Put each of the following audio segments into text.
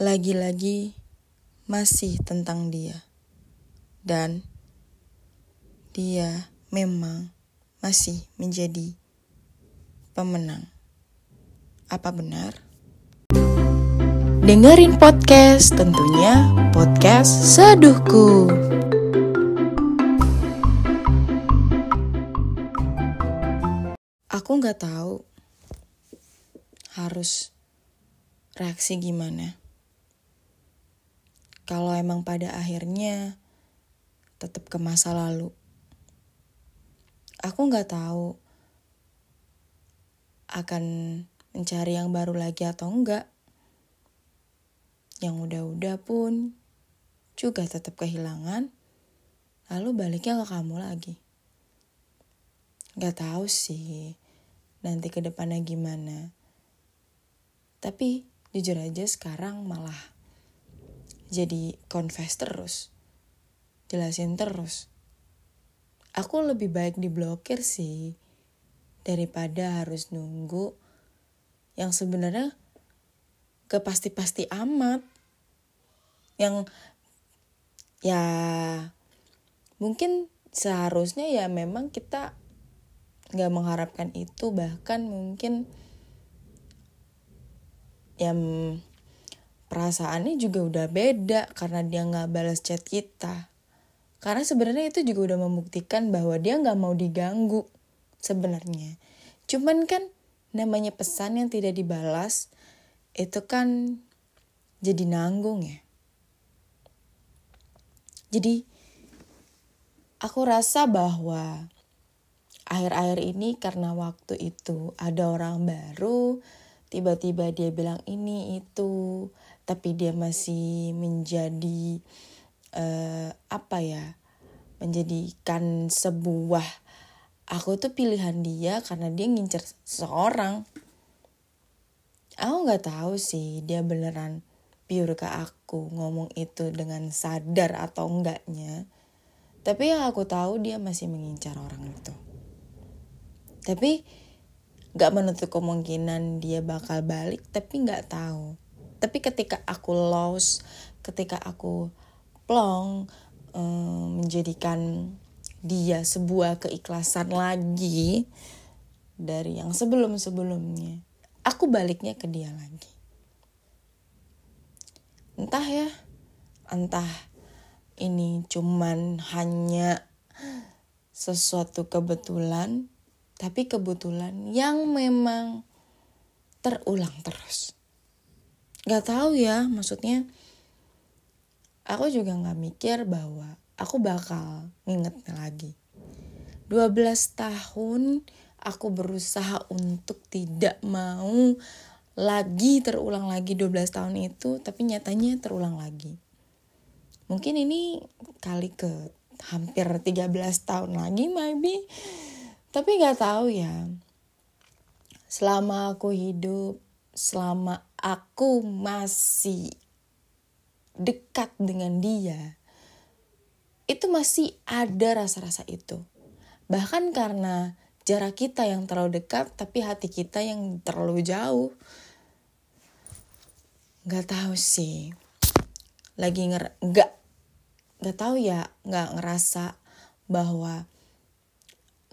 lagi-lagi masih tentang dia. Dan dia memang masih menjadi pemenang. Apa benar? Dengerin podcast tentunya podcast seduhku. Aku nggak tahu harus reaksi gimana. Kalau emang pada akhirnya tetap ke masa lalu. Aku nggak tahu akan mencari yang baru lagi atau enggak. Yang udah-udah pun juga tetap kehilangan, lalu baliknya ke kamu lagi. Gak tahu sih nanti ke depannya gimana. Tapi jujur aja sekarang malah jadi confess terus. Jelasin terus. Aku lebih baik diblokir sih daripada harus nunggu yang sebenarnya gak pasti-pasti amat. Yang ya mungkin seharusnya ya memang kita gak mengharapkan itu bahkan mungkin ya perasaannya juga udah beda karena dia nggak balas chat kita. Karena sebenarnya itu juga udah membuktikan bahwa dia nggak mau diganggu sebenarnya. Cuman kan namanya pesan yang tidak dibalas itu kan jadi nanggung ya. Jadi aku rasa bahwa akhir-akhir ini karena waktu itu ada orang baru tiba-tiba dia bilang ini itu tapi dia masih menjadi uh, apa ya menjadikan sebuah aku tuh pilihan dia karena dia ngincer seorang aku nggak tahu sih dia beneran pure ke aku ngomong itu dengan sadar atau enggaknya. Tapi yang aku tahu dia masih mengincar orang itu. Tapi gak menutup kemungkinan dia bakal balik tapi gak tahu tapi ketika aku lost ketika aku plong um, menjadikan dia sebuah keikhlasan lagi dari yang sebelum sebelumnya aku baliknya ke dia lagi entah ya entah ini cuman hanya sesuatu kebetulan tapi kebetulan yang memang terulang terus. Gak tahu ya, maksudnya aku juga gak mikir bahwa aku bakal ngingetnya lagi. 12 tahun aku berusaha untuk tidak mau lagi terulang lagi 12 tahun itu, tapi nyatanya terulang lagi. Mungkin ini kali ke hampir 13 tahun lagi maybe tapi gak tahu ya. Selama aku hidup, selama aku masih dekat dengan dia, itu masih ada rasa-rasa itu. Bahkan karena jarak kita yang terlalu dekat, tapi hati kita yang terlalu jauh. Gak tahu sih. Lagi nger gak gak tahu ya, gak ngerasa bahwa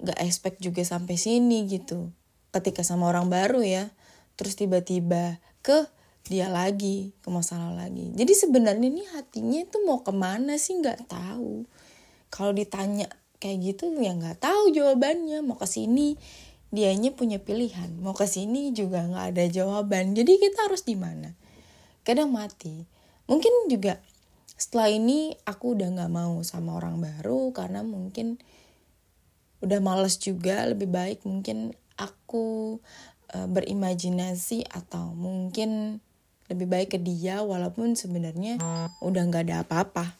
gak expect juga sampai sini gitu ketika sama orang baru ya terus tiba-tiba ke dia lagi ke masalah lagi. Jadi sebenarnya ini hatinya itu mau ke mana sih? Nggak tahu. Kalau ditanya kayak gitu ya nggak tahu jawabannya. Mau ke sini dianya punya pilihan. Mau ke sini juga nggak ada jawaban. Jadi kita harus di mana? Kadang mati. Mungkin juga setelah ini aku udah nggak mau sama orang baru karena mungkin udah males juga. Lebih baik mungkin aku uh, berimajinasi atau mungkin lebih baik ke dia walaupun sebenarnya udah nggak ada apa-apa.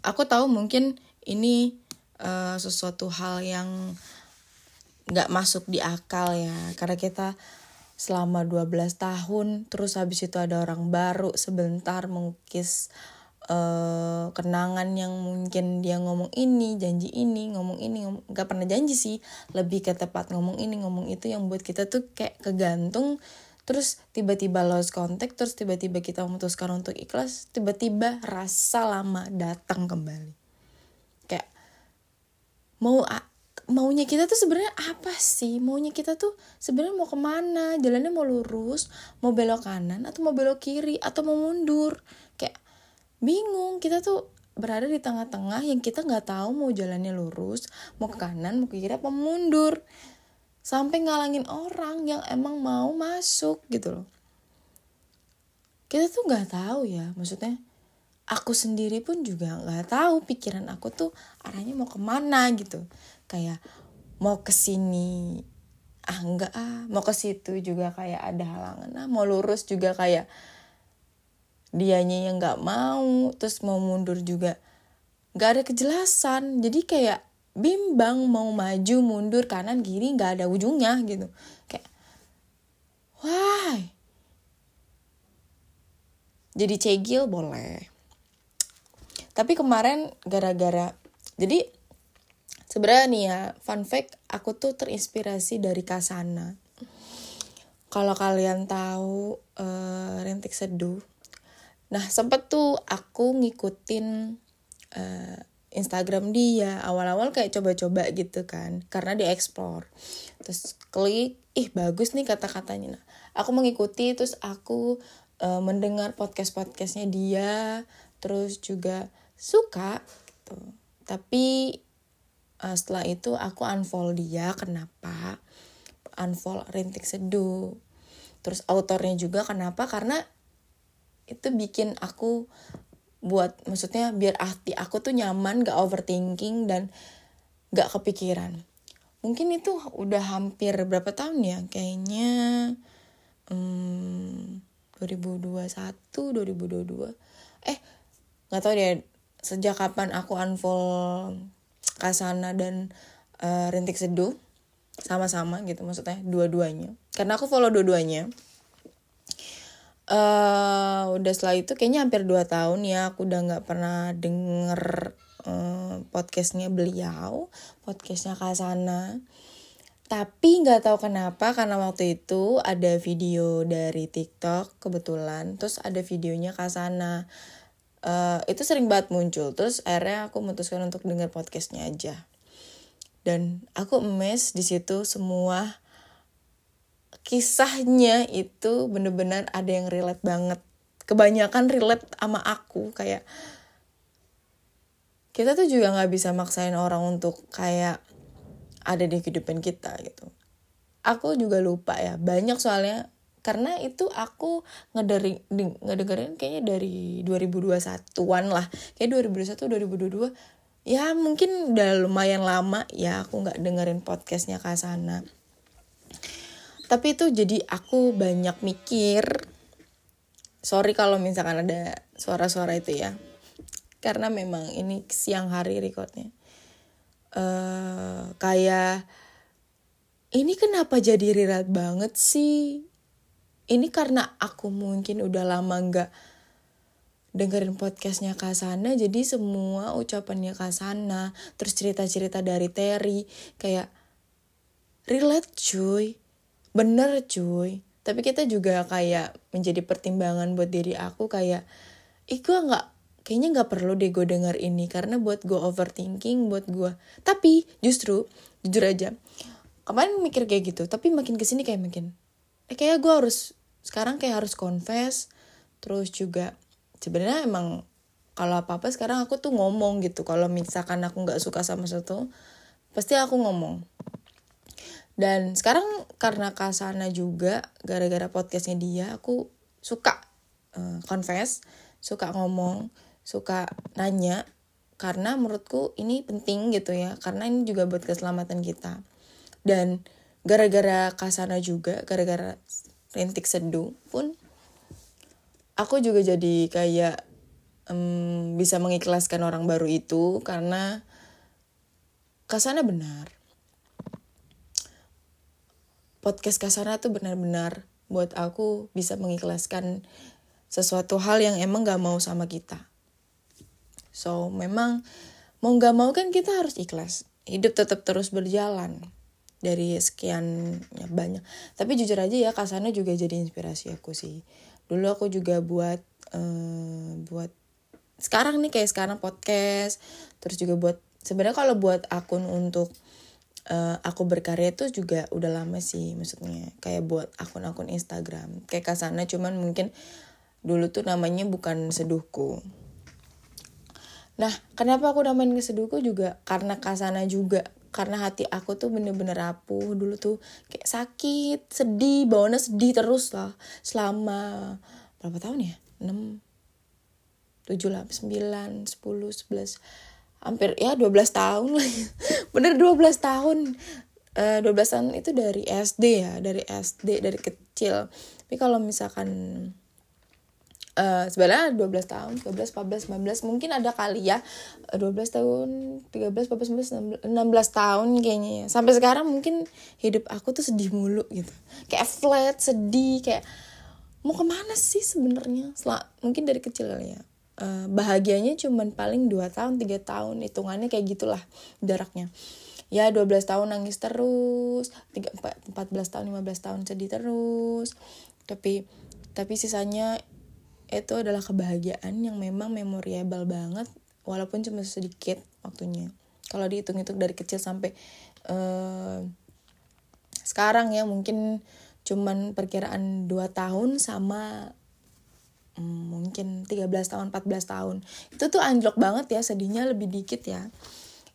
Aku tahu mungkin ini uh, sesuatu hal yang nggak masuk di akal ya karena kita selama 12 tahun terus habis itu ada orang baru sebentar mengukis uh, kenangan yang mungkin dia ngomong ini janji ini ngomong ini ngomong, gak pernah janji sih. Lebih ke tepat ngomong ini ngomong itu yang buat kita tuh kayak kegantung. Terus tiba-tiba lost contact terus tiba-tiba kita memutuskan untuk ikhlas tiba-tiba rasa lama datang kembali. Kayak mau maunya kita tuh sebenarnya apa sih? Maunya kita tuh sebenarnya mau ke mana? Jalannya mau lurus mau belok kanan atau mau belok kiri atau mau mundur? Kayak bingung kita tuh berada di tengah-tengah yang kita nggak tahu mau jalannya lurus mau ke kanan mau ke kiri apa mundur. Sampai ngalangin orang yang emang mau masuk gitu loh. Kita tuh nggak tahu ya maksudnya aku sendiri pun juga nggak tahu pikiran aku tuh arahnya mau ke mana gitu. Kayak mau ke sini ah enggak ah. Mau ke situ juga kayak ada halangan ah. Mau lurus juga kayak dianya yang nggak mau terus mau mundur juga nggak ada kejelasan. Jadi kayak bimbang mau maju mundur kanan kiri nggak ada ujungnya gitu. Kayak why? Jadi cegil boleh. Tapi kemarin gara-gara jadi sebenarnya nih ya fun fact aku tuh terinspirasi dari Kasana. Kalau kalian tahu uh, Rintik Seduh nah sempet tuh aku ngikutin uh, Instagram dia. Awal-awal kayak coba-coba gitu kan karena dia explore terus klik ih bagus nih kata-katanya. Nah aku mengikuti terus aku uh, mendengar podcast podcastnya dia terus juga suka gitu. Tapi uh, setelah itu aku unfollow dia. Kenapa? Unfollow rintik seduh. Terus autornya juga kenapa? Karena itu bikin aku buat maksudnya biar hati aku tuh nyaman gak overthinking dan gak kepikiran. Mungkin itu udah hampir berapa tahun ya? Kayaknya hmm, 2021 2022 eh nggak tahu deh sejak kapan aku unfollow Kasana dan uh, Rintik Seduh? Sama-sama gitu maksudnya dua-duanya. Karena aku follow dua-duanya uh, udah setelah itu kayaknya hampir dua tahun ya aku udah nggak pernah denger uh, podcastnya beliau podcastnya Kasana tapi nggak tahu kenapa karena waktu itu ada video dari TikTok kebetulan terus ada videonya Kasana uh, itu sering banget muncul terus akhirnya aku memutuskan untuk dengar podcastnya aja. Dan aku emes di situ semua kisahnya itu bener-bener ada yang relate banget. Kebanyakan relate sama aku kayak kita tuh juga nggak bisa maksain orang untuk kayak ada di kehidupan kita gitu. Aku juga lupa ya banyak soalnya karena itu aku ngedering ngedengerin kayaknya dari 2021-an lah. Kayak 2021 2022 ya mungkin udah lumayan lama ya aku nggak dengerin podcastnya Kasana tapi itu jadi aku banyak mikir sorry kalau misalkan ada suara-suara itu ya. Karena memang ini siang hari recordnya. Uh, kayak ini kenapa jadi rirat banget sih? Ini karena aku mungkin udah lama nggak dengerin podcastnya Kasana jadi semua ucapannya Kasana terus cerita-cerita dari Terry kayak relate cuy bener cuy. Tapi kita juga kayak menjadi pertimbangan buat diri aku kayak ih gue nggak kayaknya nggak perlu deh gue denger ini karena buat gue overthinking buat gue tapi justru jujur aja kemarin mikir kayak gitu tapi makin ke sini kayak makin eh kayak gue harus sekarang kayak harus confess. Terus juga sebenarnya emang kalau apa apa sekarang aku tuh ngomong gitu. Kalau misalkan aku nggak suka sama sesuatu pasti aku ngomong dan sekarang karena kasana juga gara-gara podcastnya dia aku suka uh, confess suka ngomong suka nanya karena menurutku ini penting gitu ya karena ini juga buat keselamatan kita dan gara-gara kasana juga gara-gara rintik seduh pun aku juga jadi kayak um, bisa mengikhlaskan orang baru itu karena Kasana benar. Podcast Kasana tuh benar-benar buat aku bisa mengikhlaskan sesuatu hal yang emang gak mau sama kita. So memang mau gak mau kan kita harus ikhlas. Hidup tetap terus berjalan. dari sekian ya banyak tapi jujur aja ya kasana juga jadi inspirasi aku sih dulu aku juga buat uh, buat sekarang nih kayak sekarang podcast terus juga buat sebenarnya kalau buat akun untuk uh, aku berkarya itu juga udah lama sih maksudnya kayak buat akun-akun Instagram. Kayak kasana cuman mungkin dulu tuh namanya bukan seduhku. Nah kenapa aku namain seduhku juga? Karena kasana juga. Karena hati aku tuh bener-bener rapuh. Dulu tuh kayak sakit sedih bawahnya sedih terus lah. Selama berapa tahun ya? 6 7 lah 9 10 11 hampir ya 12 tahun lah bener 12 tahun uh, 12 tahun itu dari SD ya dari SD dari kecil tapi kalau misalkan Uh, sebenarnya 12 tahun, 13, 14, 19 mungkin ada kali ya 12 tahun, 13, 14, 15, 16 tahun kayaknya ya. Sampai sekarang mungkin hidup aku tuh sedih mulu gitu. Kayak flat, sedih, kayak mau ke mana sih sebenarnya? Mungkin dari kecil kali ya. Uh, bahagianya cuman paling 2 tahun, 3 tahun, hitungannya kayak gitulah jaraknya. Ya 12 tahun nangis terus, 3, 14 tahun, 15 tahun sedih terus. Tapi tapi sisanya itu adalah kebahagiaan yang memang memorable banget walaupun cuma sedikit waktunya kalau dihitung-hitung dari kecil sampai uh, sekarang ya mungkin cuman perkiraan 2 tahun sama mungkin 13 tahun 14 tahun. Itu tuh anjlok banget ya sedihnya lebih dikit ya.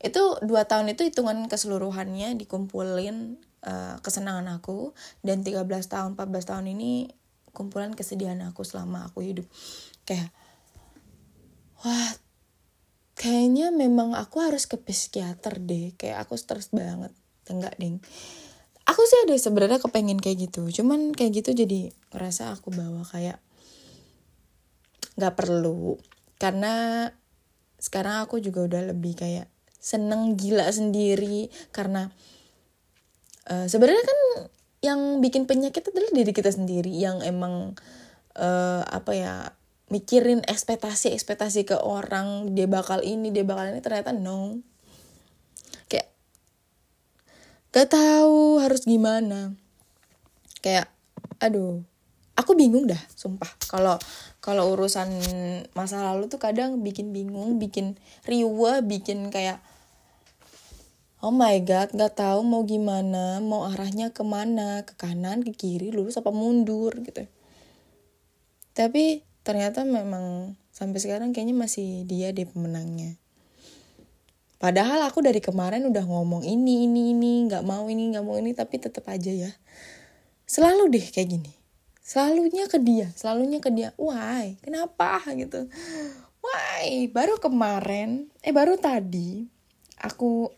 Itu dua tahun itu hitungan keseluruhannya dikumpulin uh, kesenangan aku. Dan 13 tahun 14 tahun ini kumpulan kesedihan aku selama aku hidup. Kayak wah kayaknya memang aku harus ke psikiater deh. Kayak aku stres banget. Enggak ding. Aku sih ada sebenarnya kepengen kayak gitu. Cuman kayak gitu jadi ngerasa aku bawa kayak nggak perlu. Karena sekarang aku juga udah lebih kayak seneng gila sendiri. Karena uh, sebenarnya kan yang bikin penyakit adalah diri kita sendiri yang emang uh, apa ya mikirin ekspektasi ekspektasi ke orang dia bakal ini dia bakal ini. Ternyata no. Kayak gak tahu harus gimana. Kayak aduh aku bingung dah sumpah. Kalau kalau urusan masa lalu tuh kadang bikin bingung bikin riwa bikin kayak oh my god nggak tahu mau gimana mau arahnya ke mana ke kanan ke kiri lurus apa mundur gitu. Tapi ternyata memang sampai sekarang kayaknya masih dia deh pemenangnya. Padahal aku dari kemarin udah ngomong ini ini ini nggak mau ini nggak mau ini tapi tetap aja ya. Selalu deh kayak gini selalunya ke dia selalunya ke dia. Why? Kenapa? Gitu. Why? Baru kemarin eh baru tadi aku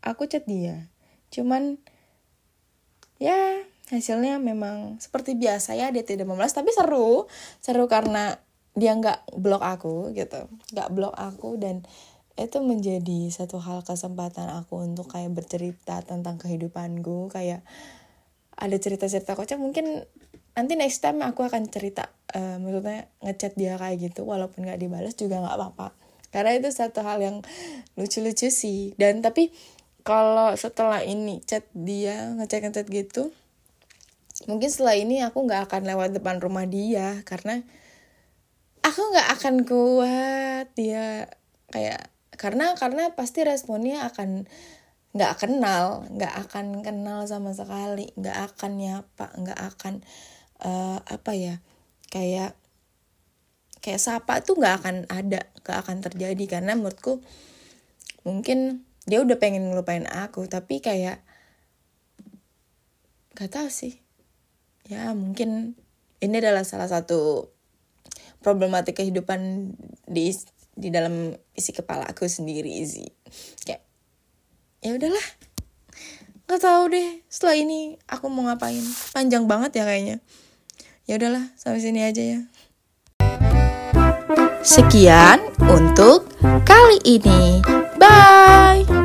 aku chat dia. Cuman ya hasilnya memang seperti biasa ya dia tidak membalas. Tapi seru seru karena dia nggak blok aku gitu. Nggak blok aku dan itu menjadi satu hal kesempatan aku untuk kayak bercerita tentang kehidupanku. Kayak ada cerita-cerita kocak. Mungkin nanti next time aku akan cerita uh, maksudnya ngechat dia kayak gitu walaupun nggak dibalas juga nggak apa-apa. Karena itu satu hal yang lucu-lucu sih. Dan tapi kalau setelah ini chat dia ngechat ngechat gitu mungkin setelah ini aku nggak akan lewat depan rumah dia. Karena aku nggak akan kuat. Dia kayak karena karena pasti responnya akan nggak kenal nggak akan kenal sama sekali. Nggak akan nyapa nggak akan uh, apa ya kayak kayak sapa tuh nggak akan ada nggak akan terjadi. Karena menurutku mungkin dia udah pengen ngelupain aku tapi kayak gak tau sih. Ya mungkin ini adalah salah satu problematik kehidupan di di dalam isi kepala aku sendiri sih. Kayak ya udahlah. Nggak tahu deh setelah ini aku mau ngapain? Panjang banget ya kayaknya ya udahlah sampai sini aja ya. Sekian untuk kali ini. Bye